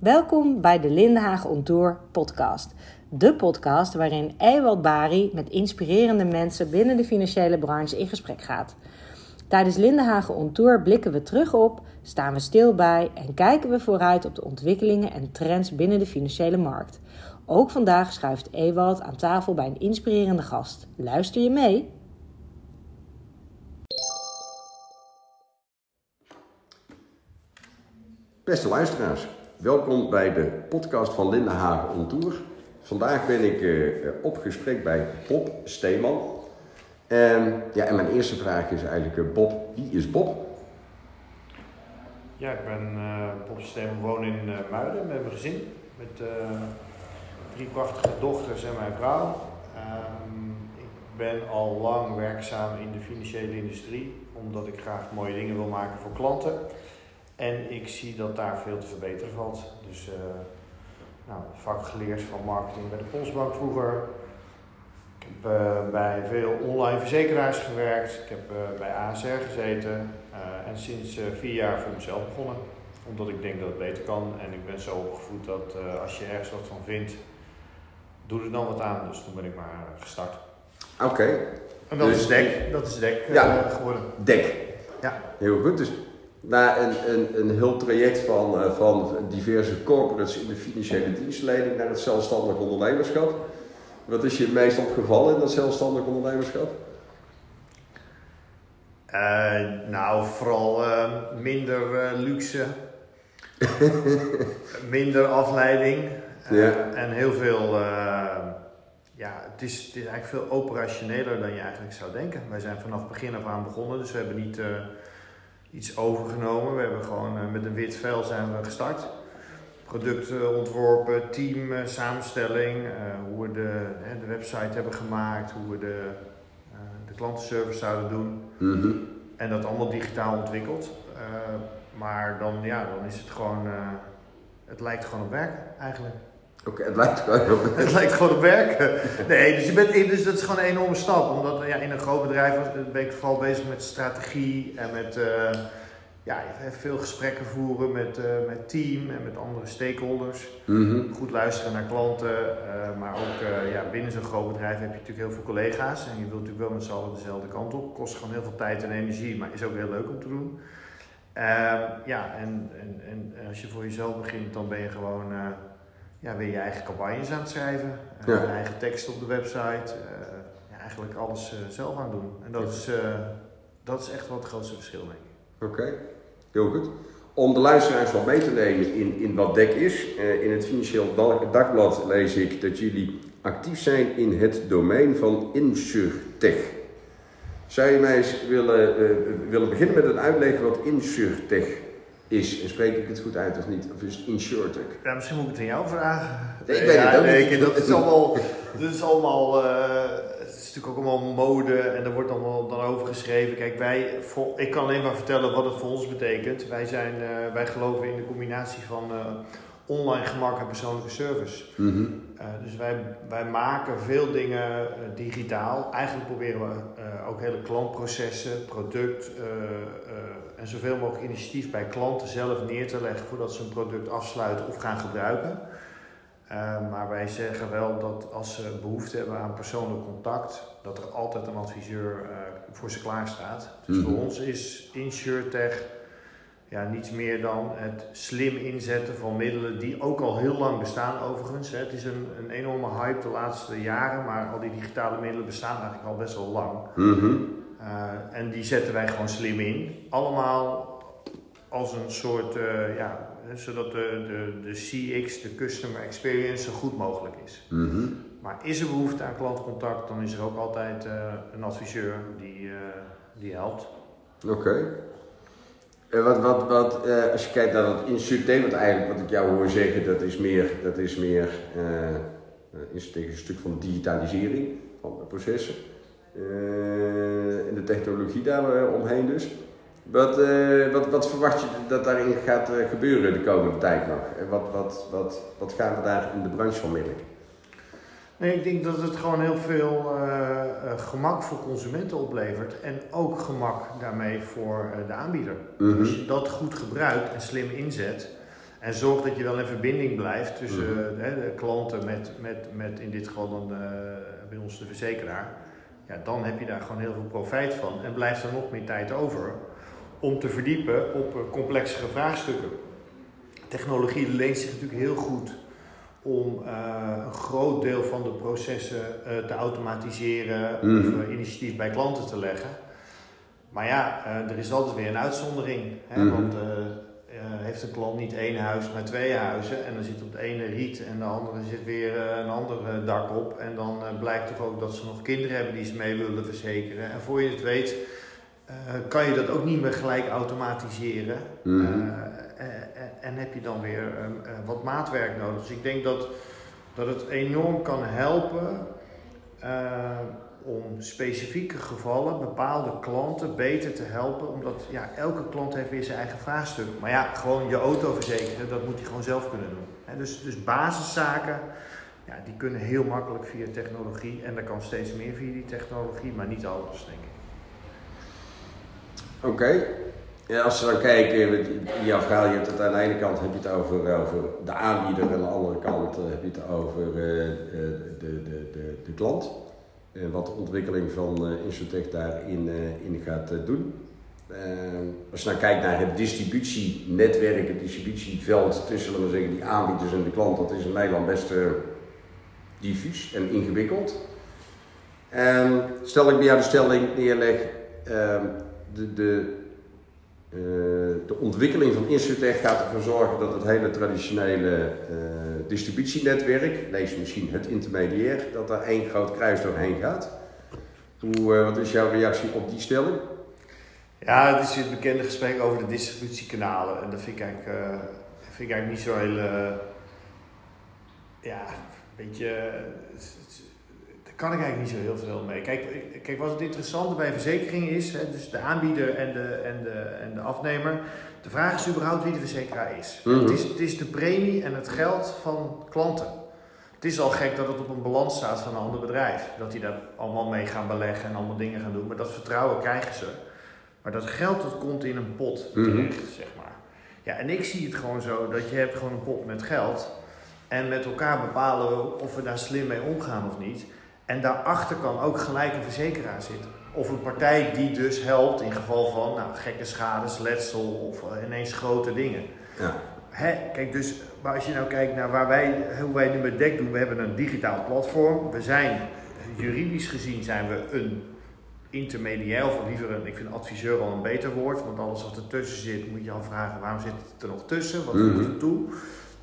Welkom bij de Lindenhagen On Tour podcast. De podcast waarin Ewald Bari met inspirerende mensen binnen de financiële branche in gesprek gaat. Tijdens Lindenhagen On Tour blikken we terug op, staan we stil bij en kijken we vooruit op de ontwikkelingen en trends binnen de financiële markt. Ook vandaag schuift Ewald aan tafel bij een inspirerende gast. Luister je mee? Beste luisteraars, welkom bij de podcast van Linde Hagen on Tour. Vandaag ben ik uh, op gesprek bij Bob Steeman. En, ja, en mijn eerste vraag is eigenlijk, uh, Bob, wie is Bob? Ja, ik ben uh, Bob Steeman, woon in Muiden met mijn gezin. Met drie prachtige dochters en mijn vrouw. Um, ik ben al lang werkzaam in de financiële industrie, omdat ik graag mooie dingen wil maken voor klanten. En ik zie dat daar veel te verbeteren valt. Dus uh, nou, vak geleerd van marketing bij de Postbank vroeger. Ik heb uh, bij veel online verzekeraars gewerkt. Ik heb uh, bij ASR gezeten. en sinds vier jaar voor mezelf begonnen. Omdat ik denk dat het beter kan. En ik ben zo opgevoed dat als je ergens wat van vindt, doe er dan wat aan. Dus toen ben ik maar gestart. Oké. Okay. En dat dus is DEC. Dat is DEC ja, geworden. DEC. Ja. Heel goed. Dus na een, een, een heel traject van, uh, van diverse corporates in de financiële dienstverlening naar het zelfstandig ondernemerschap. Wat is je het meest opgevallen in dat zelfstandig ondernemerschap? Uh, nou, vooral uh, minder luxe, minder afleiding ja. en heel veel. ja, het is, het is eigenlijk veel operationeler dan je eigenlijk zou denken. Wij zijn vanaf begin af aan begonnen, dus we hebben niet iets overgenomen. We hebben gewoon uh, met een wit vel zijn we gestart. Producten ontworpen, team, uh, samenstelling, hoe we de, de website hebben gemaakt, hoe we de, de klantenservice zouden doen. Mm -hmm. En dat allemaal digitaal ontwikkeld. maar dan, ja, dan is het gewoon, het lijkt gewoon op werk eigenlijk. Het lijkt gewoon op Het lijkt gewoon op werk. Nee, dus, je bent, dus dat is gewoon een enorme stap. Omdat ja, in een groot bedrijf ben ik vooral bezig met strategie en met uh, ja, veel gesprekken voeren met, uh, met team en met andere stakeholders. Mm -hmm. Goed luisteren naar klanten. Uh, maar ook ja, binnen zo'n groot bedrijf heb je natuurlijk heel veel collega's. En je wilt natuurlijk wel met z'n allen dezelfde kant op. Kost gewoon heel veel tijd en energie, maar is ook heel leuk om te doen. ja, en, en, en als je voor jezelf begint, dan ben je gewoon ja, weer je eigen campagnes aan het schrijven, ja. je eigen tekst op de website, uh, ja, eigenlijk alles uh, zelf aan doen. En dat, is, dat is echt wel het grootste verschil, denk ik. Oké, okay. heel goed. Om de luisteraars wat mee te nemen in, in wat DEC is, in het Financieel Dagblad lees ik dat jullie actief zijn in het domein van InsurTech. Zou je mij eens willen, willen beginnen met een uitleg wat InsurTech is. En spreek ik het goed uit of niet? Of is het InsurTech? Ja, misschien moet ik het aan jou vragen. Nee, ik weet ja, het ook nee, niet. dat is allemaal, dat is allemaal uh, het is natuurlijk ook allemaal mode en er wordt allemaal dan over geschreven. Kijk, wij, voor, ik kan alleen maar vertellen wat het voor ons betekent. Wij, zijn, uh, wij geloven in de combinatie van uh, online gemak en persoonlijke service. Mm -hmm. dus wij, wij maken veel dingen digitaal. Eigenlijk proberen we ook hele klantprocessen, product en zoveel mogelijk initiatief bij klanten zelf neer te leggen voordat ze een product afsluiten of gaan gebruiken. Uh, maar wij zeggen wel dat als ze behoefte hebben aan persoonlijk contact, dat er altijd een adviseur uh, voor ze klaar staat. Dus Mhm. voor ons is InsurTech ja, niets meer dan het slim inzetten van middelen die ook al heel lang bestaan overigens. Hè. Het is een, een enorme hype de laatste jaren, maar al die digitale middelen bestaan eigenlijk al best wel lang. Uh, en die zetten wij gewoon slim in. Allemaal als een soort, uh, ja, zodat de, de, de CX, de customer experience, zo goed mogelijk is. Mhm. Maar is er behoefte aan klantcontact, dan is er ook altijd uh, een adviseur die, die helpt. Oké. Okay. Wat, wat, wat, als je kijkt naar dat insurtech, wat eigenlijk wat ik jou hoor zeggen, dat is meer, dat is meer is tegen een stuk van digitalisering van processen. En de technologie daar uh, omheen dus. Wat, uh, wat, wat verwacht je dat daarin gaat gebeuren de komende tijd nog? En wat, wat, wat, wat gaan we daar in de branche van middelen? Nee, ik denk dat het gewoon heel veel gemak voor consumenten oplevert. En ook gemak daarmee voor de aanbieder. Mm -hmm. Als je dat goed gebruikt en slim inzet. En zorg dat je wel in verbinding blijft tussen Mhm. de klanten met, met, met in dit geval dan eh, bij ons de verzekeraar. Ja, dan heb je daar gewoon heel veel profijt van en blijft er nog meer tijd over om te verdiepen op eh, complexere vraagstukken. Technologie leent zich natuurlijk heel goed om eh, een groot deel van de processen eh, te automatiseren Mhm. of eh, initiatief bij klanten te leggen. Maar ja, er is altijd weer een uitzondering. Hè? Mhm. Want heeft een klant niet één huis, maar twee huizen. En dan zit op de ene riet en de andere zit weer eh, een ander eh, dak op. En dan eh, blijkt toch ook dat ze nog kinderen hebben die ze mee willen verzekeren. En voor je het weet, eh, kan je dat ook niet meer gelijk automatiseren. Mhm. Eh, eh, eh, en heb je dan weer eh, eh, wat maatwerk nodig. Dus ik denk dat, dat het enorm kan helpen eh, om specifieke gevallen, bepaalde klanten beter te helpen. Omdat ja, elke klant heeft weer zijn eigen vraagstuk. Maar ja, gewoon je auto verzekeren, dat moet hij gewoon zelf kunnen doen. Dus, dus basiszaken, ja, die kunnen heel makkelijk via technologie. En er kan steeds meer via die technologie, maar niet alles, denk ik. Oké. Ja, als we dan kijken, jouw verhaal, je hebt het aan de ene kant heb je het over, over de aanbieder en aan de andere kant eh, heb je het over eh, eh, de, de, de, de klant. En wat de ontwikkeling van eh Insotech daarin eh, in gaat eh, doen. Eh, als je dan kijkt naar het distributienetwerk, het distributieveld tussen we zeggen, die aanbieders en de klant, dat is in Nederland best eh, diffuus en ingewikkeld. En stel ik bij jou de stelling neerleg, ehm, de, de, eh, de ontwikkeling van Insotech gaat ervoor zorgen dat het hele traditionele eh, distributienetwerk, lees misschien het intermediair, dat daar één groot kruis doorheen gaat. Hoe, eh, wat is jouw reactie op die stelling? Ja, het is het bekende gesprek over de distributiekanalen. En dat vind ik eigenlijk, vind ik eigenlijk niet zo heel. ja, een beetje. eh, het- het- daar kan ik eigenlijk niet zo heel veel mee. Kijk, kijk wat het interessante bij verzekeringen is, hè, dus de aanbieder en de, en, de, en de afnemer. De vraag is überhaupt wie de verzekeraar is. Mhm. het is. Het is de premie en het geld van klanten. Het is al gek dat het op een balans staat van een ander bedrijf. Dat die daar allemaal mee gaan beleggen en allemaal dingen gaan doen. Maar dat vertrouwen krijgen ze. Maar dat geld dat komt in een pot Mhm. terecht, zeg maar. Ja, en ik zie het gewoon zo dat je hebt gewoon een pot met geld. En met elkaar bepalen of we daar slim mee omgaan of niet. En daarachter kan ook gelijk een verzekeraar zitten. Of een partij die dus helpt in geval van nou, gekke schades, letsel of eh, ineens grote dingen. Ja. Hè, kijk, dus maar als je nou kijkt naar waar wij, hoe wij nu met DEC doen, we hebben een digitaal platform. We zijn, juridisch gezien zijn we een intermediair, of liever een, ik vind adviseur al een beter woord, want alles wat ertussen zit, moet je al vragen waarom zit het er nog tussen, wat Mhm. voegt het toe.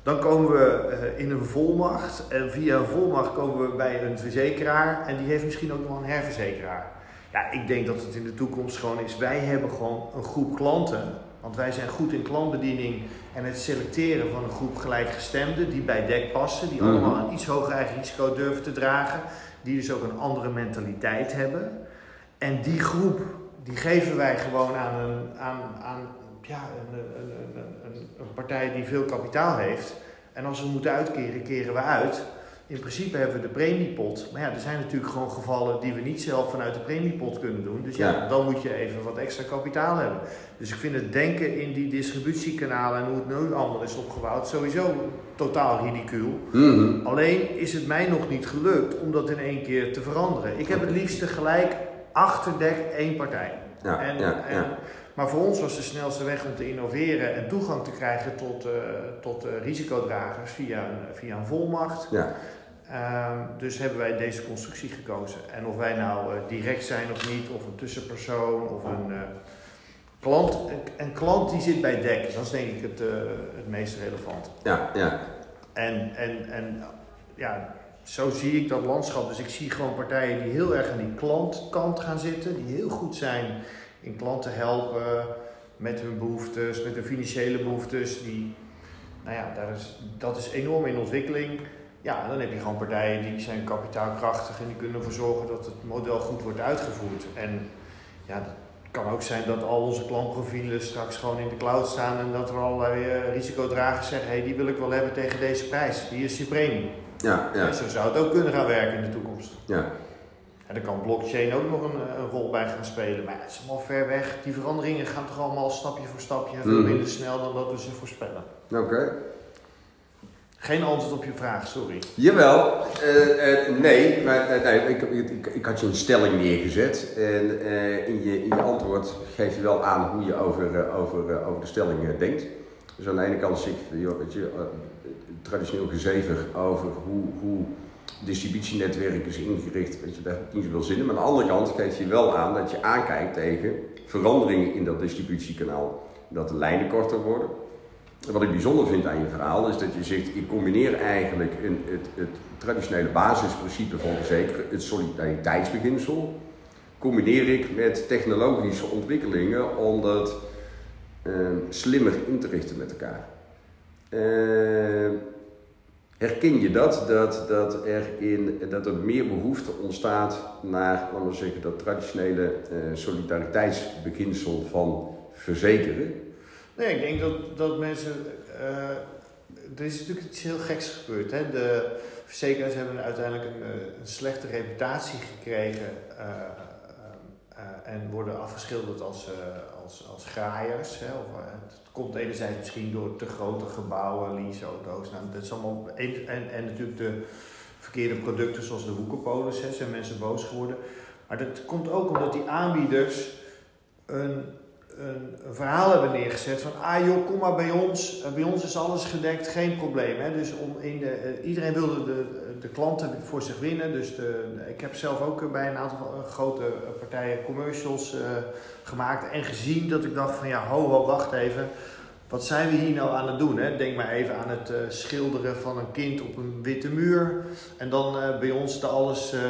Dan komen we eh, in een volmacht en via een volmacht komen we bij een verzekeraar en die heeft misschien ook nog een herverzekeraar. Ja, ik denk dat het in de toekomst gewoon is, wij hebben gewoon een groep klanten, want wij zijn goed in klantbediening en het selecteren van een groep gelijkgestemden die bij DEC passen, die Mhm. allemaal een iets hoger eigen risico durven te dragen, die dus ook een andere mentaliteit hebben. En die groep, die geven wij gewoon aan een, aan, aan, ja, een partij die veel kapitaal heeft. En als we moeten uitkeren, keren we uit. In principe hebben we de premiepot. Maar ja, er zijn natuurlijk gewoon gevallen die we niet zelf vanuit de premiepot kunnen doen. Dus ja, Ja. dan moet je even wat extra kapitaal hebben. Dus ik vind het denken in die distributiekanalen en hoe het nu allemaal is opgebouwd sowieso totaal ridicuul. Mhm. Alleen is het mij nog niet gelukt om dat in één keer te veranderen. Ik heb het liefste gelijk achter dek één partij. Ja, En, ja, en, ja. Maar voor ons was de snelste weg om te innoveren en toegang te krijgen tot, eh, tot eh, risicodragers via een, via een volmacht. Ja. Ehm, dus hebben wij deze constructie gekozen. En of wij nou eh, direct zijn of niet, of een tussenpersoon of een klant. Een, een klant die zit bij DEC, dat is denk ik het, het meest relevant. Ja, ja. En, en, en ja, zo zie ik dat landschap. Dus ik zie gewoon partijen die heel erg aan die klantkant gaan zitten, die heel goed zijn in klanten helpen met hun behoeftes, met hun financiële behoeftes. Die, nou ja, daar is, dat is enorm in ontwikkeling. Ja, en dan heb je gewoon partijen die zijn kapitaalkrachtig en die kunnen ervoor zorgen dat het model goed wordt uitgevoerd. En ja, dat kan ook zijn dat al onze klantprofielen straks gewoon in de cloud staan en dat er allerlei eh, risicodragers zeggen, hey, die wil ik wel hebben tegen deze prijs. Hier is je premie. Ja, ja, En zo zou het ook kunnen gaan werken in de toekomst. ja. En daar kan blockchain ook nog een, een rol bij gaan spelen. Maar het is allemaal ver weg. Die veranderingen gaan toch allemaal stapje voor stapje en veel minder snel dan dat we ze voorspellen. Oké. Geen antwoord op je vraag, sorry. Jawel, uh, uh, nee, maar nee, ik, ik, ik, had je een stelling neergezet en in, je, in je antwoord geef je wel aan hoe je over, over, over de stelling denkt. Dus aan de ene kant zit je, weet je traditioneel gezever over hoe, hoe distributienetwerk is ingericht, weet je, daar heb niet zoveel zin in. Maar aan de andere kant geef je wel aan dat je aankijkt tegen veranderingen in dat distributiekanaal. Dat de lijnen korter worden. En wat ik bijzonder vind aan je verhaal is dat je zegt, ik combineer eigenlijk een, het, het traditionele basisprincipe van verzekeren, het solidariteitsbeginsel, combineer ik met technologische ontwikkelingen om dat uh, slimmer in te richten met elkaar. Uh, Herken je dat, dat, dat, er, in, dat er meer behoefte ontstaat naar, laten zeggen, dat traditionele uh, solidariteitsbeginsel van verzekeren? Nee, ik denk dat, dat mensen. Uh, er is natuurlijk iets heel geks gebeurd. Hè? De verzekeraars hebben uiteindelijk een, eh, een slechte reputatie gekregen en worden afgeschilderd als, als, als graaiers. Hè? Of, komt enerzijds misschien door te grote gebouwen, leaseauto's. Nou, dat is allemaal, en, en natuurlijk de verkeerde producten zoals de hoekenpolis, hè, zijn mensen boos geworden. Maar dat komt ook omdat die aanbieders een, een, verhaal hebben neergezet van, ah joh, kom maar bij ons, eh, bij ons is alles gedekt, geen probleem. Hè. Dus om in de, eh, iedereen wilde de, de klanten voor zich winnen. Dus de, ik heb zelf ook bij een aantal grote partijen commercials gemaakt en gezien dat ik dacht van ja, ho, ho, wacht even. Wat zijn we hier nou aan het doen? Hè? Denk maar even aan het uh, schilderen van een kind op een witte muur. En dan uh, bij ons de alles, uh,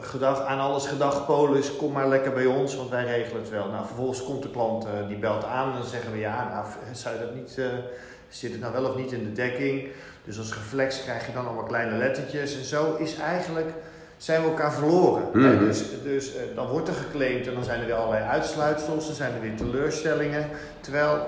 gedag, aan alles gedacht polis, kom maar lekker bij ons, want wij regelen het wel. Nou, vervolgens komt de klant, die belt aan en dan zeggen we ja, nou, zou je dat niet, zit het nou wel of niet in de dekking? Dus als reflex krijg je dan allemaal kleine lettertjes. En zo is eigenlijk zijn we elkaar verloren. Mm Dus, dus dan wordt er geclaimd en dan zijn er weer allerlei uitsluitsels, dan zijn er weer teleurstellingen. Terwijl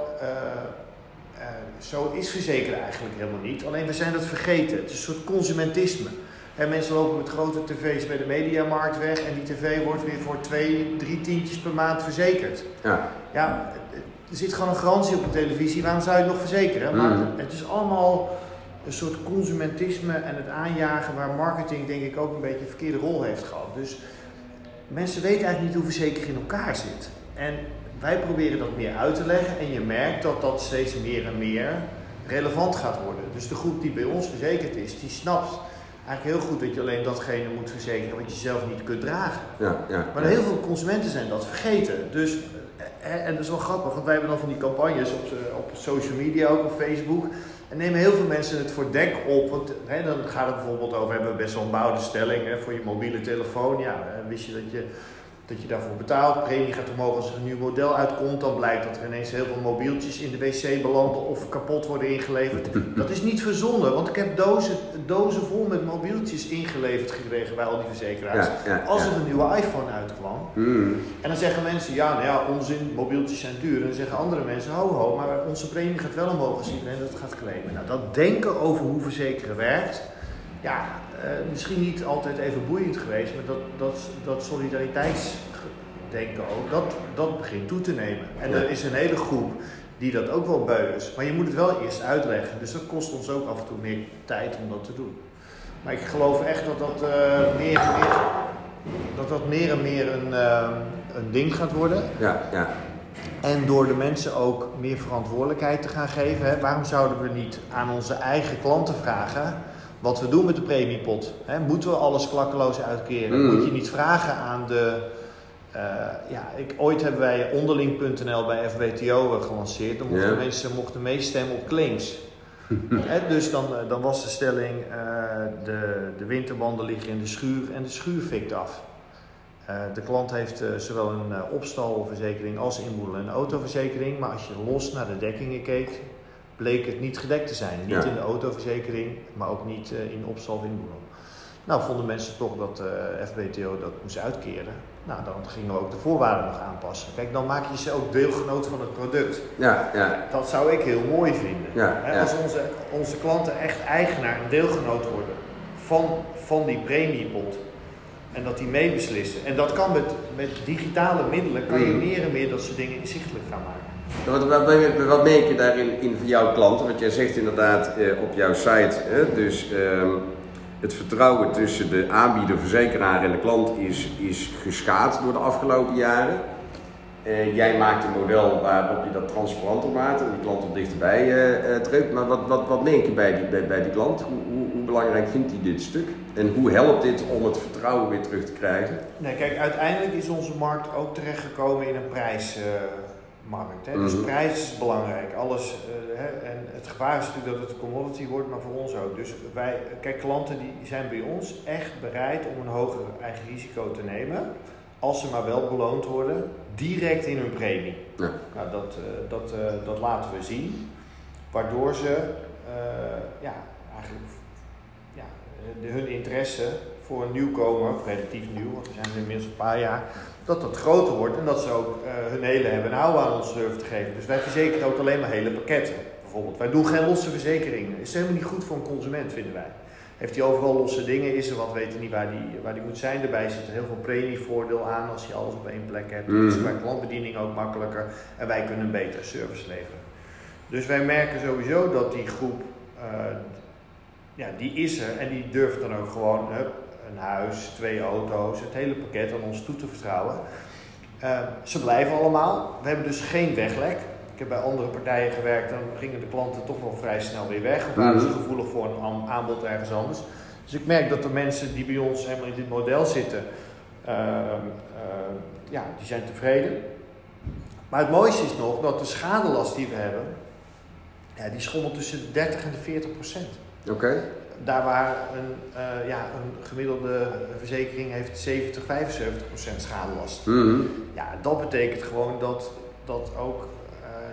uh, uh, zo is verzekeren eigenlijk helemaal niet. Alleen we zijn dat vergeten. Het is een soort consumentisme. En mensen lopen met grote tv's bij de mediamarkt weg en die tv wordt weer voor twee, drie tientjes per maand verzekerd. Ja. ja, er zit gewoon een garantie op een televisie, waarom zou je het nog verzekeren? Maar mhm. het is allemaal een soort consumentisme en het aanjagen waar marketing denk ik ook een beetje een verkeerde rol heeft gehad. Dus mensen weten eigenlijk niet hoe verzekering in elkaar zit. En wij proberen dat meer uit te leggen en je merkt dat dat steeds meer en meer relevant gaat worden. Dus de groep die bij ons verzekerd is, die snapt eigenlijk heel goed dat je alleen datgene moet verzekeren wat je zelf niet kunt dragen. Ja, ja, maar heel veel consumenten zijn dat vergeten. Dus, en dat is wel grappig, want wij hebben dan van die campagnes op, op social media, ook op Facebook. En nemen heel veel mensen het voor dek op. Want hè, dan gaat het bijvoorbeeld over, we hebben best wel een bouwde stelling hè, voor je mobiele telefoon. Ja, wist je dat je dat je daarvoor betaalt. Premie gaat omhoog als er een nieuw model uitkomt. Dan blijkt dat er ineens heel veel mobieltjes in de wc belanden of kapot worden ingeleverd. Dat is niet verzonnen, want ik heb dozen, dozen vol met mobieltjes ingeleverd gekregen bij al die verzekeraars. als er een nieuwe iPhone uitkwam. Mm. En dan zeggen mensen, ja, nou ja, onzin, mobieltjes zijn duur. En dan zeggen andere mensen, ho ho, maar onze premie gaat wel omhoog als iedereen dat gaat claimen. Nou, dat denken over hoe verzekeren werkt, ja, uh, misschien niet altijd even boeiend geweest, maar dat, dat, dat solidariteitsdenken ook, dat, dat begint toe te nemen. En er is een hele groep die dat ook wel beu is. Maar je moet het wel eerst uitleggen. Dus dat kost ons ook af en toe meer tijd om dat te doen. Maar ik geloof echt dat dat, uh, meer, meer, dat, dat meer en meer een, uh, een ding gaat worden. Ja, ja. En door de mensen ook meer verantwoordelijkheid te gaan geven. Hè, waarom zouden we niet aan onze eigen klanten vragen wat we doen met de premiepot. Hè? Moeten we alles klakkeloos uitkeren? Mm. Moet je niet vragen aan de. Uh, ja, ik, ooit hebben wij onderling.nl bij FBTO gelanceerd. Dan mochten mensen mochten meestemmen op claims. dus dan, eh, dan was de stelling: uh, de, de winterbanden liggen in de schuur en de schuur fikt af. de klant heeft zowel een opstalverzekering als inboedel en autoverzekering. Maar als je los naar de dekkingen keek, bleek het niet gedekt te zijn. Niet in de autoverzekering, maar ook niet uh, in opstal inboedel. Nou, vonden mensen toch dat uh, eh, FBTO dat moest uitkeren. Nou, dan gingen we ook de voorwaarden nog aanpassen. Kijk, dan maak je ze ook deelgenoot van het product. Ja, ja. Dat zou ik heel mooi vinden. Ja, ja. Als onze, onze klanten echt eigenaar en deelgenoot worden van, van die premiepot. En dat die meebeslissen. En dat kan met, met digitale middelen, kan je mm. meer en meer dat soort dingen inzichtelijk gaan maken. Wat, wat, merk je daarin in van jouw klanten? Want jij zegt inderdaad eh, op jouw site, hè, dus ehm, het vertrouwen tussen de aanbieder, verzekeraar en de klant is, is geschaad door de afgelopen jaren. Uh, jij maakt een model waarop je dat transparanter maakt en die klant er dichterbij trekt. Maar wat, wat, wat merk je bij die, bij, bij die klant? Hoe, hoe, hoe, belangrijk vindt hij dit stuk? En hoe helpt dit om het vertrouwen weer terug te krijgen? Nee, kijk, uiteindelijk is onze markt ook terechtgekomen in een Hè? Dus mhm. prijs is belangrijk. Alles, hè? En het gevaar is natuurlijk dat het een commodity wordt, maar voor ons ook. Dus wij, kijk, klanten die zijn bij ons echt bereid om een hoger eigen risico te nemen als ze maar wel beloond worden, direct in hun premie. Ja. Nou, dat, uh, dat, uh, dat laten we zien, waardoor ze ja, eigenlijk ja, de, hun interesse voor een nieuwkomer, relatief nieuw, want we zijn inmiddels een paar jaar, dat dat groter wordt en dat ze ook hun hele hebben en houden aan ons durven te geven. Dus wij verzekeren ook alleen maar hele pakketten. Bijvoorbeeld, wij doen geen losse verzekeringen. Is helemaal niet goed voor een consument, vinden wij. Heeft hij overal losse dingen, is er wat, weet hij niet waar die, waar die moet zijn. Daarbij zit er heel veel premievoordeel aan als je alles op één plek hebt. Mm. Dus qua klantbediening ook makkelijker en wij kunnen een betere service leveren. Dus wij merken sowieso dat die groep, uh, ja, die is er en die durft dan ook gewoon hup, een huis, twee auto's, het hele pakket aan ons toe te vertrouwen. Uh, ze blijven allemaal. We hebben dus geen weglek. Ik heb bij andere partijen gewerkt, dan gingen de klanten toch wel vrij snel weer weg. Of waren ze mhm. gevoelig voor een aanbod ergens anders. Dus ik merk dat de mensen die bij ons helemaal in dit model zitten, uh, ja, die zijn tevreden. Maar het mooiste is nog dat de schadelast die we hebben, ja, die schommelt tussen de 30 en de 40 procent. Oké. Daar waar een, uh, ja, een gemiddelde verzekering heeft 70, 75 procent schadelast. Mm Ja, dat betekent gewoon dat, dat ook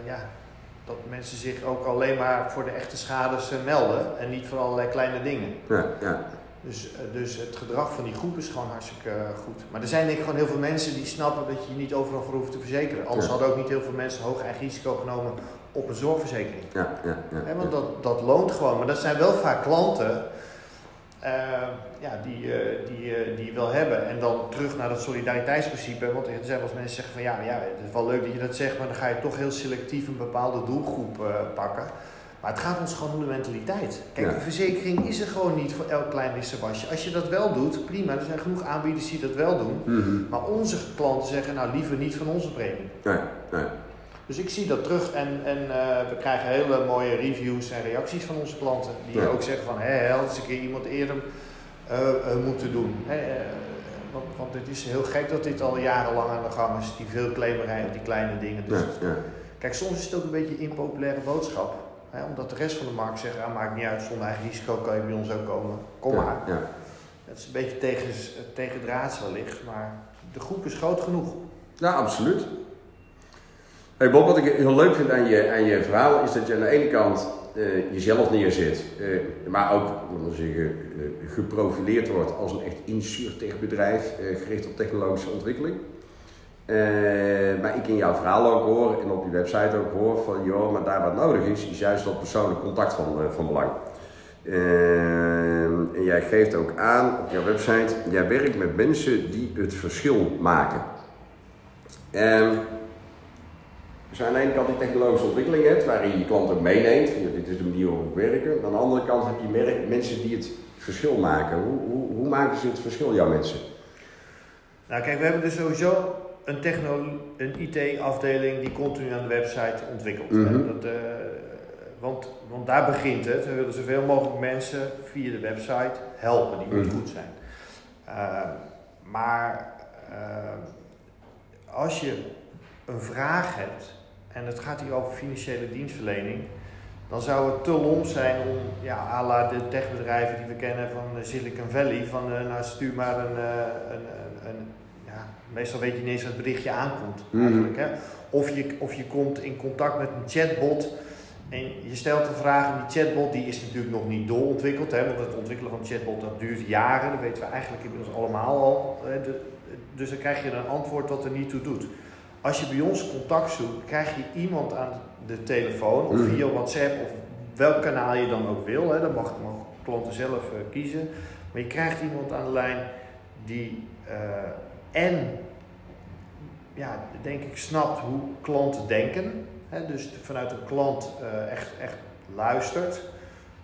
ja, dat mensen zich ook alleen maar voor de echte schades eh, melden en niet voor allerlei kleine dingen. Ja, ja. Dus, eh, dus het gedrag van die groep is gewoon hartstikke eh, goed. Maar er zijn denk ik gewoon heel veel mensen die snappen dat je je niet overal voor hoeft te verzekeren. Anders hadden ook niet heel veel mensen hoog eigen risico genomen op een zorgverzekering. Ja, ja, ja, want dat, dat loont gewoon. Maar dat zijn wel vaak klanten uh, ja, die, uh, die, uh, die je wil hebben. En dan terug naar dat solidariteitsprincipe. Want er zijn wel eens mensen zeggen van ja, ja, het is wel leuk dat je dat zegt, maar dan ga je toch heel selectief een bepaalde doelgroep pakken. Maar het gaat ons gewoon om de mentaliteit. Kijk, ja. de verzekering is er gewoon niet voor elk klein wisselwasje. Als je dat wel doet, prima. Er zijn genoeg aanbieders die dat wel doen. Mm -hmm. Maar onze klanten zeggen nou liever niet van onze premie. Nee, nee. Dus ik zie dat terug en, en uh, we krijgen hele mooie reviews en reacties van onze klanten. Die ja. ook zeggen van, hé, had eens een keer iemand eerder uh, uh, moeten doen. want, want het is heel gek dat dit al jarenlang aan de gang is, die veel claimerij op die kleine dingen. Dus ja. Kijk, soms is het ook een beetje een impopulaire boodschap. Hè, omdat de rest van de markt zegt, ah, maakt niet uit, zonder eigen risico kan je bij ons ook komen. Kom maar. Het is een beetje tegen, tegen draads wellicht, maar de groep is groot genoeg. Ja, absoluut. Hey Bob, wat ik heel leuk vind aan je, aan je verhaal is dat je aan de ene kant uh, jezelf neerzet, uh, maar ook zeggen, uh, geprofileerd wordt als een echt insurtech-bedrijf gericht op technologische ontwikkeling. Maar ik in jouw verhaal ook hoor en op je website ook hoor van joh, maar daar wat nodig is, is juist dat persoonlijk contact van, van belang. en jij geeft ook aan op jouw website, jij werkt met mensen die het verschil maken. Dus aan de ene kant die technologische ontwikkeling hebt, waarin je je klant ook meeneemt, dit is de manier waarop we werken. Aan de andere kant heb je mensen die het verschil maken. Hoe, hoe, hoe maken ze het verschil, jouw mensen? Nou kijk, we hebben dus sowieso een, een IT-afdeling die continu aan de website ontwikkelt. Mhm. dat, uh, want, want daar begint het. We willen zoveel mogelijk mensen via de website helpen die mhm. goed zijn. Uh, maar uh, als je een vraag hebt en het gaat hier over financiële dienstverlening, dan zou het te lomp zijn om, ja, à la de techbedrijven die we kennen van Silicon Valley, van uh, nou stuur maar een, uh, een, een, ja, meestal weet je niet eens wat het berichtje aankomt mhm. eigenlijk. Hè? Of, je, of je komt in contact met een chatbot en je stelt een vraag en die chatbot die is natuurlijk nog niet doorontwikkeld, hè, want het ontwikkelen van een chatbot dat duurt jaren, dat weten we eigenlijk inmiddels allemaal al. Hè, de, dus dan krijg je een antwoord dat er niet toe doet. Als je bij ons contact zoekt, krijg je iemand aan de telefoon of mhm. via WhatsApp of welk kanaal je dan ook wil. Hè. Dat mag, mag klanten zelf uh, kiezen. Maar je krijgt iemand aan de lijn die uh, en ja, denk ik snapt hoe klanten denken. Hè, dus vanuit een klant eh, echt, echt luistert,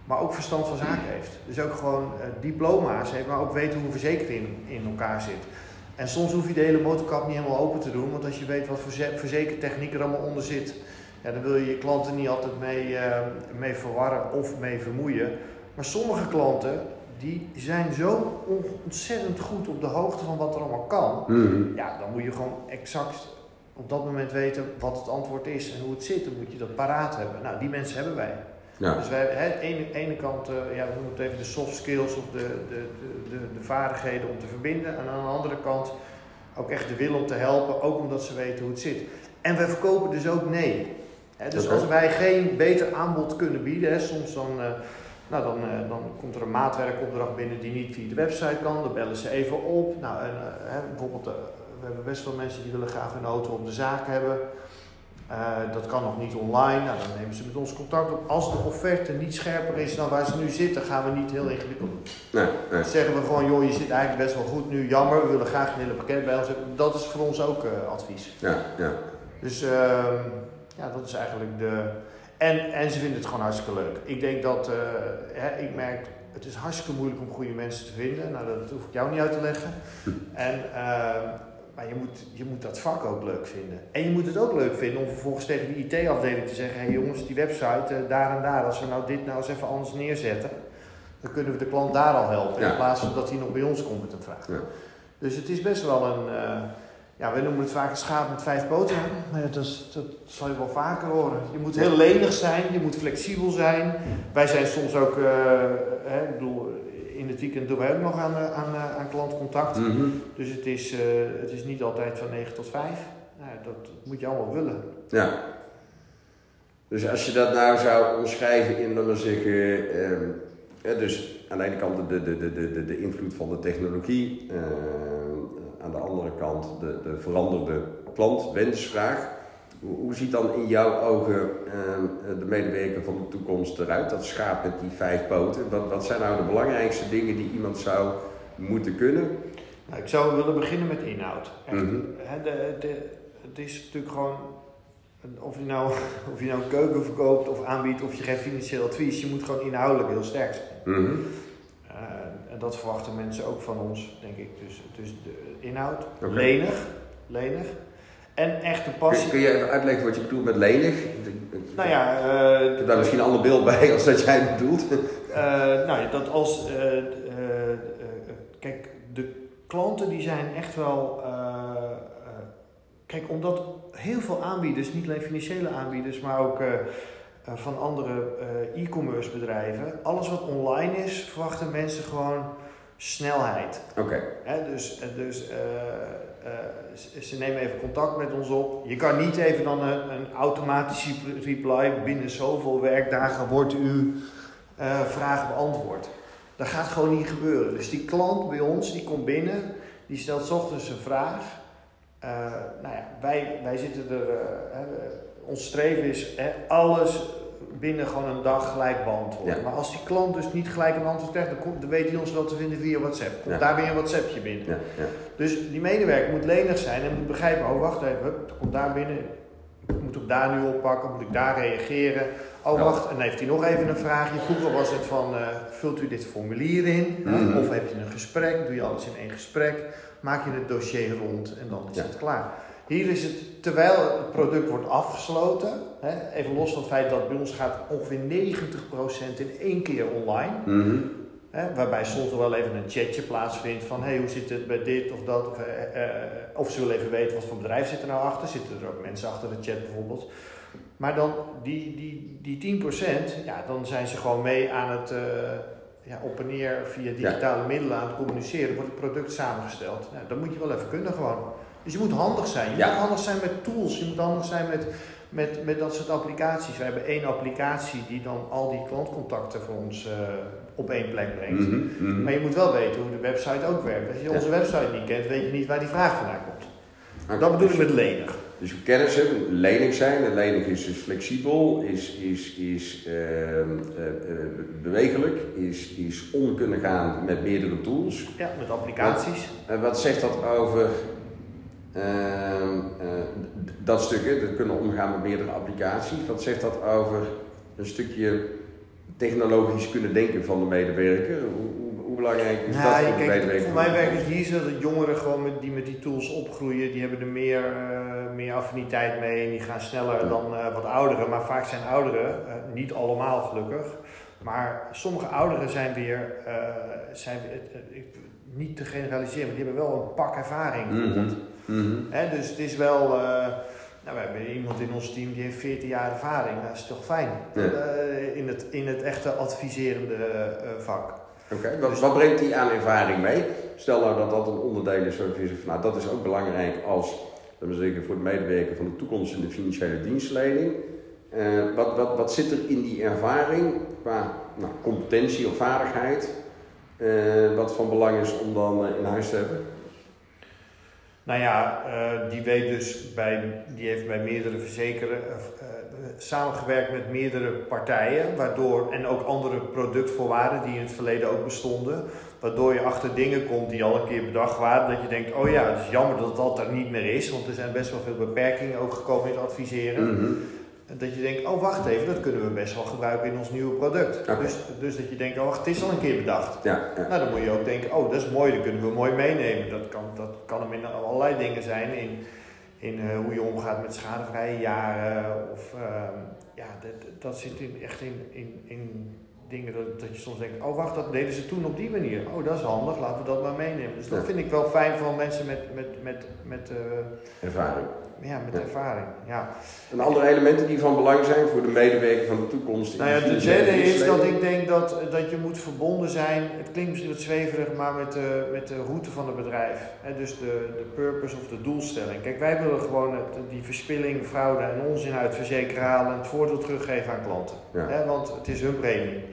maar ook verstand van zaken heeft. Dus ook gewoon eh, diploma's heeft, maar ook weet hoe een verzekering in elkaar zit. En soms hoef je de hele motorkap niet helemaal open te doen, want als je weet wat voor verzekertechniek er allemaal onder zit, ja, dan wil je je klanten niet altijd mee, uh, mee verwarren of mee vermoeien. Maar sommige klanten die zijn zo ontzettend goed op de hoogte van wat er allemaal kan. Mhm. Ja, dan moet je gewoon exact op dat moment weten wat het antwoord is en hoe het zit. Dan moet je dat paraat hebben. Nou, die mensen hebben wij. Ja. Dus wij, hè, aan de ene, ene kant, uh, ja, we noemen het even de soft skills of de, de, de, de, de vaardigheden om te verbinden. En aan de andere kant ook echt de wil om te helpen, ook omdat ze weten hoe het zit. En wij verkopen dus ook nee. Dus als wij geen beter aanbod kunnen bieden, soms dan, uh, nou, dan, uh, dan komt er een maatwerkopdracht binnen die niet via de website kan. Dan bellen ze even op. Nou, en, hè, bijvoorbeeld, we hebben best wel mensen die willen graag een auto op de zaak hebben. Uh, dat kan nog niet online. Nou, dan nemen ze met ons contact op. Als de offerte niet scherper is dan waar ze nu zitten, gaan we niet heel ingewikkeld doen. Nee, nee. Dan zeggen we gewoon, joh, je zit eigenlijk best wel goed nu. Jammer, we willen graag een hele pakket bij ons hebben. Dat is voor ons ook uh, advies. Ja, ja. Dus uh, ja, dat is eigenlijk de. En, en ze vinden het gewoon hartstikke leuk. Ik denk dat, uh, hè, ik merk, het is hartstikke moeilijk om goede mensen te vinden. Nou, dat hoef ik jou niet uit te leggen. En, uh, maar je moet, je moet dat vak ook leuk vinden. En je moet het ook leuk vinden om vervolgens tegen die IT-afdeling te zeggen: hé hey jongens, die website uh, daar en daar, als we nou dit nou eens even anders neerzetten, dan kunnen we de klant daar al helpen. Ja. In plaats van dat hij nog bij ons komt met een vraag. Ja. Dus het is best wel een. Ja, we noemen het vaak een schaap met vijf poten. Dat, is, dat zal je wel vaker horen. Je moet heel lenig zijn, je moet flexibel zijn. Wij zijn soms ook, uh, hè, ik bedoel, in het weekend doen wij ook nog aan, aan, aan klantcontact. Mm -hmm. Dus het is, uh, het is niet altijd van 9 tot 5. Nou, dat, moet je allemaal willen. Ja. Dus als je dat nou zou omschrijven in, laten we zeggen, ja, dus aan de ene kant de, de, de, de, de invloed van de technologie, uh, aan de andere kant de, de veranderde klantwensvraag. Hoe, hoe ziet dan in jouw ogen uh, de medewerker van de toekomst eruit? Dat schaap met die vijf poten. Wat, wat zijn nou de belangrijkste dingen die iemand zou moeten kunnen? Nou, ik zou willen beginnen met inhoud. Echt, Mhm. hè, de, de, het is natuurlijk gewoon, of je, nou, of je nou een keuken verkoopt of aanbiedt of je geeft financieel advies, je moet gewoon inhoudelijk heel sterk zijn. Mhm. En dat verwachten mensen ook van ons, denk ik. Dus, dus de inhoud, lenig, lenig. En echt de passie. Kun, kun je even uitleggen wat je bedoelt met lenig? Nou ja, Ik heb daar misschien een ander beeld bij als dat jij bedoelt. Uh, nou ja, dat als. Uh, kijk, de klanten die zijn echt wel. kijk, omdat heel veel aanbieders, niet alleen financiële aanbieders, maar ook van andere uh, e-commerce bedrijven, alles wat online is, verwachten mensen gewoon snelheid. Oké. Okay. Dus, dus ze nemen even contact met ons op. Je kan niet even dan een, een automatische reply binnen zoveel werkdagen wordt uw uh, vraag beantwoord. Dat gaat gewoon niet gebeuren. Dus die klant bij ons, die komt binnen, die stelt s ochtends een vraag. Uh, nou ja, wij, wij zitten er, ons streven is hè, alles binnen gewoon een dag gelijk beantwoorden. Ja. Maar als die klant dus niet gelijk een antwoord krijgt, dan, komt, dan weet hij ons wel te vinden via WhatsApp. Komt Ja. daar weer een WhatsAppje binnen. Ja, ja. Dus die medewerker moet lenig zijn en moet begrijpen, oh wacht even, hup, komt daar binnen, moet ik daar nu oppakken, moet ik daar reageren. Oh wacht, en dan heeft hij nog even een vraagje. Vroeger was het van, uh, vult u dit formulier in? Mhm. Of heb je een gesprek, doe je alles in één gesprek, maak je het dossier rond en dan is het klaar. Hier is het, terwijl het product wordt afgesloten, hè, even los van het feit dat bij ons gaat ongeveer 90% in één keer online. Mhm. Hè, waarbij soms wel even een chatje plaatsvindt van hey, hoe zit het bij dit of dat. Of, eh, eh, of ze willen even weten wat voor bedrijf zit er nou achter. Zitten er ook mensen achter de chat bijvoorbeeld. Maar dan die, die, die 10%, ja, dan zijn ze gewoon mee aan het uh, ja, op en neer via digitale ja. middelen aan het communiceren. Wordt het product samengesteld. Ja, dat moet je wel even kunnen gewoon. Dus je moet handig zijn. Je Ja. moet handig zijn met tools. Je moet handig zijn met, met, met dat soort applicaties. We hebben één applicatie die dan al die klantcontacten voor ons uh, op één plek brengt. Mhm, mhm. Maar je moet wel weten hoe de website ook werkt. Als je Ja. onze website niet kent, weet je niet waar die vraag vandaan komt. Oké, Dat bedoel ik dus- met lenig. Dus we kennen ze, lenig zijn. En lenig is dus flexibel, is, is, is eh, eh, bewegelijk, is, is om kunnen gaan met meerdere tools. Ja, met applicaties. En wat zegt dat over eh, dat stukje, dat kunnen omgaan met meerdere applicaties. Wat zegt dat over een stukje technologisch kunnen denken van de medewerker? Hoe, hoe, belangrijk is Nou, dat voor de medewerker? voor mij werkt het hier zo dat jongeren gewoon met, die met die tools opgroeien, die hebben er meer, eh, meer affiniteit mee en die gaan sneller Ja. dan eh, wat ouderen. Maar vaak zijn ouderen, eh, niet allemaal gelukkig, maar sommige ouderen zijn weer, eh, zijn, eh, niet te generaliseren, maar die hebben wel een pak ervaring. Mhm, dus het is wel. eh, nou, we hebben iemand in ons team die heeft 14 jaar ervaring. Dat is toch fijn. Ja. Eh, in, het, in het echte adviserende eh, vak. Oké, wat, Dus- wat brengt hij aan ervaring mee? Stel nou dat dat een onderdeel is waarvan je zegt, nou dat is ook belangrijk als, we zeggen, voor de medewerker van de toekomst in de financiële dienstverlening. Eh, wat, wat, wat zit er in die ervaring qua nou, competentie of vaardigheid, eh, wat van belang is om dan in huis te hebben? Nou ja, eh, die weet dus bij, die heeft bij meerdere verzekeren eh, eh, samengewerkt met meerdere partijen, waardoor en ook andere productvoorwaarden die in het verleden ook bestonden, waardoor je achter dingen komt die al een keer bedacht waren, dat je denkt, oh ja, het is jammer dat dat er niet meer is, want er zijn best wel veel beperkingen ook gekomen in het adviseren. Mhm. Dat je denkt, oh wacht even, dat kunnen we best wel gebruiken in ons nieuwe product. Dus, dus dat je denkt, oh wacht, het is al een keer bedacht. Ja, ja. Nou, dan moet je ook denken, oh, dat is mooi, dat kunnen we mooi meenemen. Dat kan, dat kan hem in allerlei dingen zijn, in, in eh, hoe je omgaat met schadevrije jaren. Of ehm, ja, dat, dat zit in, echt in, in, in dingen dat, dat je soms denkt, oh wacht, dat deden ze toen op die manier. Oh, dat is handig, laten we dat maar meenemen. Dus dat Ja. vind ik wel fijn van mensen met, met, met, met, eh, ervaring. Ja, met Ja. ervaring. Ja. En andere elementen die van belang zijn voor de medewerker van de toekomst. Nou ja, de derde is dat ik denk dat, dat je moet verbonden zijn. Het klinkt misschien wat zweverig, maar met de, met de route van het bedrijf. Hè, dus de, de purpose of de doelstelling. Kijk, wij willen gewoon het, die verspilling, fraude en onzin uit verzekeren halen en het voordeel teruggeven aan klanten. Ja. Want het is hun premie.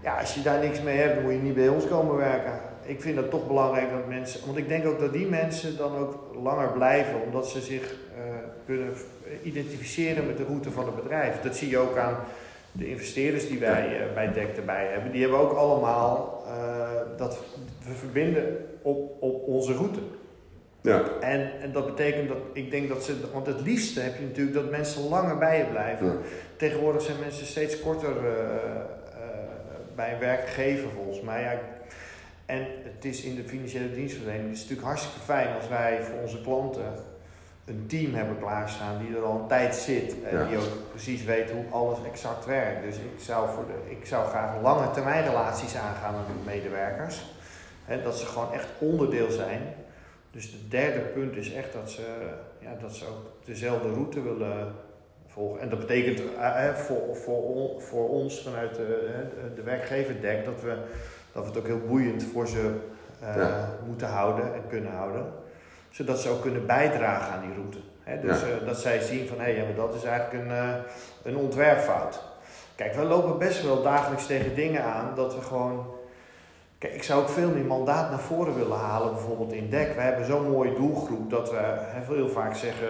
Ja, als je daar niks mee hebt, moet je niet bij ons komen werken. Ik vind het toch belangrijk dat mensen, want ik denk ook dat die mensen dan ook langer blijven, omdat ze zich kunnen identificeren met de route van het bedrijf. Dat zie je ook aan de investeerders die wij eh, bij DEC erbij hebben. Die hebben ook allemaal eh, dat we verbinden op, op onze route. Ja, En, en dat betekent dat ik denk dat ze, want het liefste heb je natuurlijk dat mensen langer bij je blijven. Ja. Tegenwoordig zijn mensen steeds korter eh, bij een werkgever volgens mij. Ja, en het is in de financiële dienstverlening het is natuurlijk hartstikke fijn als wij voor onze klanten een team hebben klaarstaan die er al een tijd zit en Ja. die ook precies weet hoe alles exact werkt. Dus ik zou, voor de, ik zou graag lange termijn relaties aangaan met medewerkers. Hè, dat ze gewoon echt onderdeel zijn. Dus het derde punt is echt dat ze, ja, dat ze ook dezelfde route willen volgen. En dat betekent eh, eh, voor, voor, voor ons vanuit de, de werkgever DEC dat we, dat we het ook heel boeiend voor ze eh, Ja. moeten houden en kunnen houden. Zodat ze ook kunnen bijdragen aan die route. Dus Ja. eh, dat zij zien van hé, ja, maar dat is eigenlijk een, eh, een ontwerpfout. Kijk, we lopen best wel dagelijks tegen dingen aan dat we gewoon. Kijk, ik zou ook veel meer mandaat naar voren willen halen, bijvoorbeeld in DEC. We hebben zo'n mooie doelgroep dat we hè, heel vaak zeggen,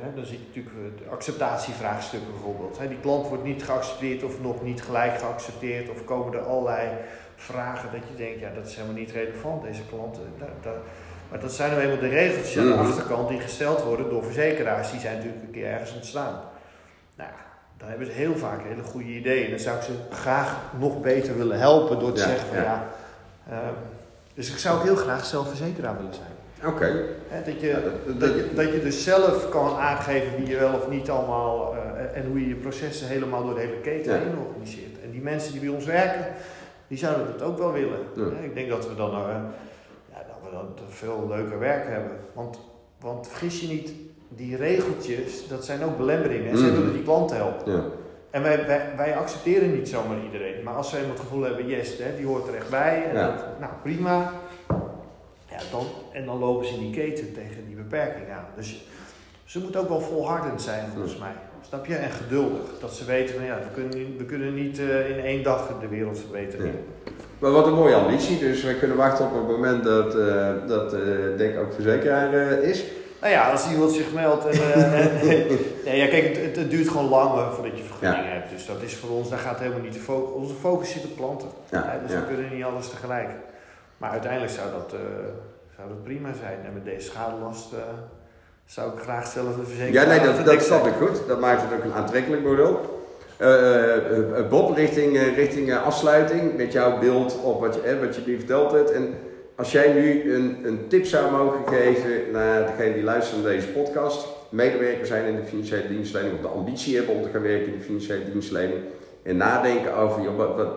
hè, dan zie je natuurlijk het acceptatievraagstuk bijvoorbeeld. Die klant wordt niet geaccepteerd of nog niet gelijk geaccepteerd of komen er allerlei vragen dat je denkt, ja dat is helemaal niet relevant, deze klanten. Daar, daar, maar dat zijn nou eenmaal de regeltjes aan de achterkant die gesteld worden door verzekeraars, die zijn natuurlijk een keer ergens ontstaan. Nou, ja, dan hebben ze heel vaak hele goede ideeën. Dan zou ik ze graag nog beter willen helpen door te Ja, zeggen van ja. ja. ehm, dus ik zou ook heel graag zelf verzekeraar willen zijn. oké. Dat, je, Ja, dat- dat- dat, je, dat je dus zelf kan aangeven wie je wel of niet allemaal eh, en hoe je je processen helemaal door de hele keten heen organiseert. En die mensen die bij ons werken, die zouden dat ook wel willen. Ik denk dat we dan, eh, ja, dat we dan veel leuker werk hebben. Want, want vergis je niet, die regeltjes, dat zijn ook belemmeringen. En zij Mhm. willen die klanten helpen. Ja. En wij, wij, wij accepteren niet zomaar iedereen. Maar als wij het gevoel hebben, yes, hè, die hoort er echt bij. En Ja. dat, nou, prima. Ja, dan, en dan lopen ze in die keten tegen die beperking aan. Dus ze moeten ook wel volhardend zijn, volgens mij. Snap je? En geduldig. Dat ze weten van, ja, we kunnen, niet- we kunnen niet eh, in één dag de wereld verbeteren. Ja. Maar wat een mooie ambitie, dus we kunnen wachten op het moment dat, eh dat eh Denk ook verzekeraar eh, is. Nou ja, als iemand zich meldt en... nee, ja, kijk, het, het, duurt gewoon lang voordat je vergunning hebt. Dus dat is voor ons, daar gaat helemaal niet de focus... Onze focus zit op klanten. Ja, dus ja. we kunnen niet alles tegelijk. Maar uiteindelijk zou dat, zou dat prima zijn. En met deze schadelast zou ik graag zelf een Ja, verzekeraar nee, dat, dat snap ik goed. Dat maakt het ook een aantrekkelijk model. Eh, eh, Bob, richting, eh, richting eh, afsluiting met jouw beeld op wat je, eh, wat je nu verteld hebt. En als jij nu een, een tip zou mogen geven naar degene die luistert naar deze podcast, medewerker zijn in de financiële dienstverlening of de ambitie hebben om te gaan werken in de financiële dienstverlening en nadenken over joh, wat, wat,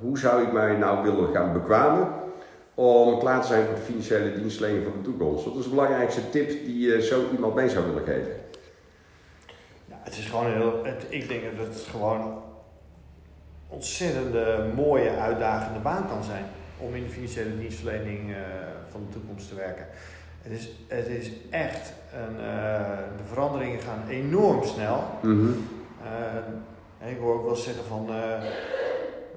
hoe zou ik mij nou willen gaan bekwamen om klaar te zijn voor de financiële dienstverlening van de toekomst. Wat is de belangrijkste tip die je zo iemand mee zou willen geven? Het is gewoon heel, het, ik denk dat het gewoon ontzettende mooie, uitdagende baan kan zijn om in de financiële dienstverlening eh, van de toekomst te werken. Het is, het is echt, een, eh, de veranderingen gaan enorm snel. Eh, ik hoor ook wel zeggen van,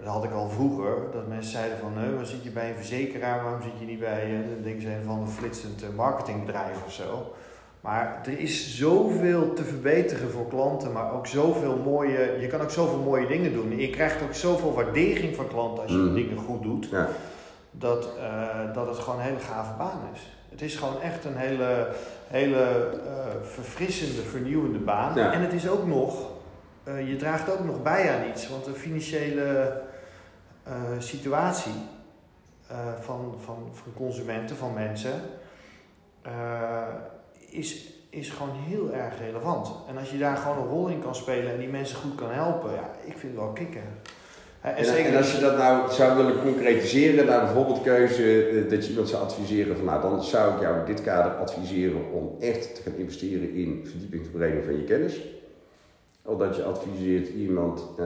dat had ik al vroeger, dat mensen zeiden van, eh, waarom zit je bij een verzekeraar, waarom zit je niet bij, dan denken ze een van een flitsend marketingbedrijf of zo. Maar er is zoveel te verbeteren voor klanten, maar ook zoveel mooie, je kan ook zoveel mooie dingen doen. Je krijgt ook zoveel waardering van klanten als je Mhm. dingen goed doet, Ja. dat, eh, dat het gewoon een hele gave baan is. Het is gewoon echt een hele, hele eh, verfrissende, vernieuwende baan. Ja. En het is ook nog, eh, je draagt ook nog bij aan iets, want de financiële situatie van, van, van consumenten, van mensen, is, is gewoon heel erg relevant. En als je daar gewoon een rol in kan spelen en die mensen goed kan helpen, ja, ik vind het wel kicken. En, En, zeker, en als je dat nou zou willen concretiseren naar bijvoorbeeld keuze eh, dat je iemand zou adviseren van nou dan zou ik jou in dit kader adviseren om echt te gaan investeren in verdiepingsverbreding van je kennis. Of dat je adviseert iemand eh,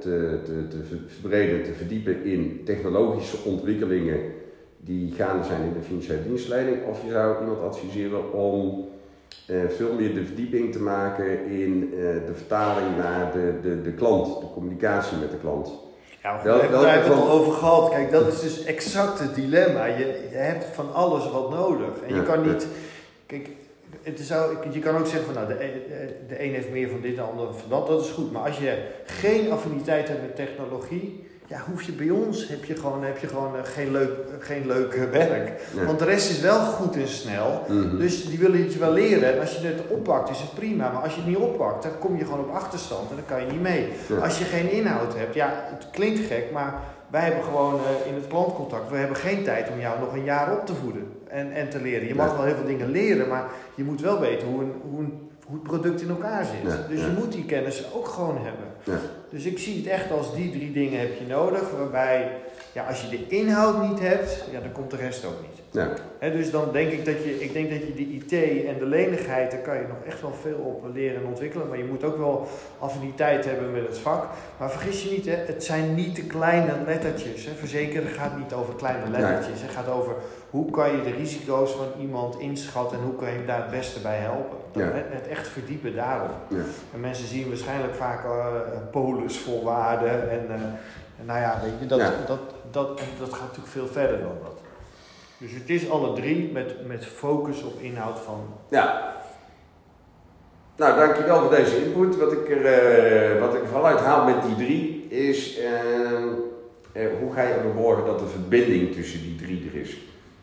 te, te, te ver- verbreden, te verdiepen in technologische ontwikkelingen die gaande zijn in de financiële dienstleiding. Of je zou iemand adviseren om eh, veel meer de verdieping te maken in eh, de vertaling naar de, de, de klant, de communicatie met de klant. Ja, maar Wel- we hebben het al over gehad. Kijk, dat is dus exact het dilemma. Je, je hebt van alles wat nodig. En je kan ja. niet... Kijk, het is zou, je kan ook zeggen van nou, de, een- de een heeft meer van dit, de ander van dat. Dat is goed. Maar als je geen affiniteit hebt met technologie... Ja, hoef je bij ons, heb je gewoon, heb je gewoon eh, geen, leuk, geen leuk eh, werk. Ja. Want de rest is wel goed en snel. Mhm. Dus die willen je wel leren. En als je het oppakt, is het prima. Maar als je het niet oppakt, dan kom je gewoon op achterstand en dan kan je niet mee. Ja. Als je geen inhoud hebt, ja, het klinkt gek, maar wij hebben gewoon eh, in het klantcontact, we hebben geen tijd om jou nog een jaar op te voeden en, en te leren. Je mag Ja. wel heel veel dingen leren, maar je moet wel weten hoe, een, hoe, een, hoe het product in elkaar zit. Dus je moet die kennis ook gewoon hebben. Dus ik zie het echt als die drie dingen heb je nodig, waarbij ja, als je de inhoud niet hebt, ja, dan komt de rest ook niet. Ja. Dus dan denk ik dat je, ik denk dat je de IT en de lenigheid, daar kan je nog echt wel veel op leren en ontwikkelen. Maar je moet ook wel affiniteit hebben met het vak. Maar vergis je niet, hè, het zijn niet de kleine lettertjes. Hè. Verzekeren gaat niet over kleine lettertjes. Het gaat over hoe kan je de risico's van iemand inschatten en hoe kan je hem daar het beste bij helpen. Ja. het, het echt verdiepen daarop. Ja. En mensen zien waarschijnlijk vaak eh polisvoorwaarden en, eh, en nou ja, weet je, dat, Ja. dat, dat, dat gaat natuurlijk veel verder dan dat. Dus het is alle drie met, met focus op inhoud van. Ja. Nou, dankjewel voor deze input. Wat ik er, eh, wat ik vooral uithaal met die drie is ehm, eh, hoe ga je ervoor zorgen dat de verbinding tussen die drie er is.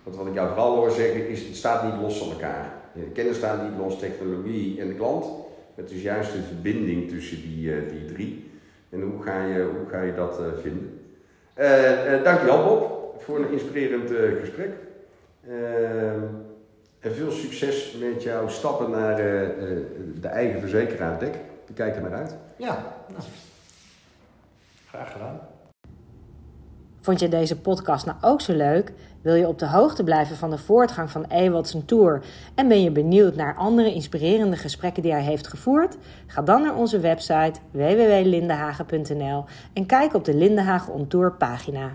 Want wat ik jou vooral hoor zeggen is, het staat niet los van elkaar. Eh, Kennis staat niet los, technologie en de klant. Het is juist de verbinding tussen die, eh, die drie. En hoe ga je, hoe ga je dat eh, vinden? Eh eh, dankjewel Bob voor een inspirerend eh, gesprek. Ehm, en veel succes met jouw stappen naar eh, eh, de eigen verzekeraar DEC. We kijken er naar uit. Ja, nou. graag gedaan. Vond je deze podcast nou ook zo leuk? Wil je op de hoogte blijven van de voortgang van Ewald zijn tour? En ben je benieuwd naar andere inspirerende gesprekken die hij heeft gevoerd? Ga dan naar onze website www.lindenhagen.nl en kijk op de Lindenhagen On Tour pagina.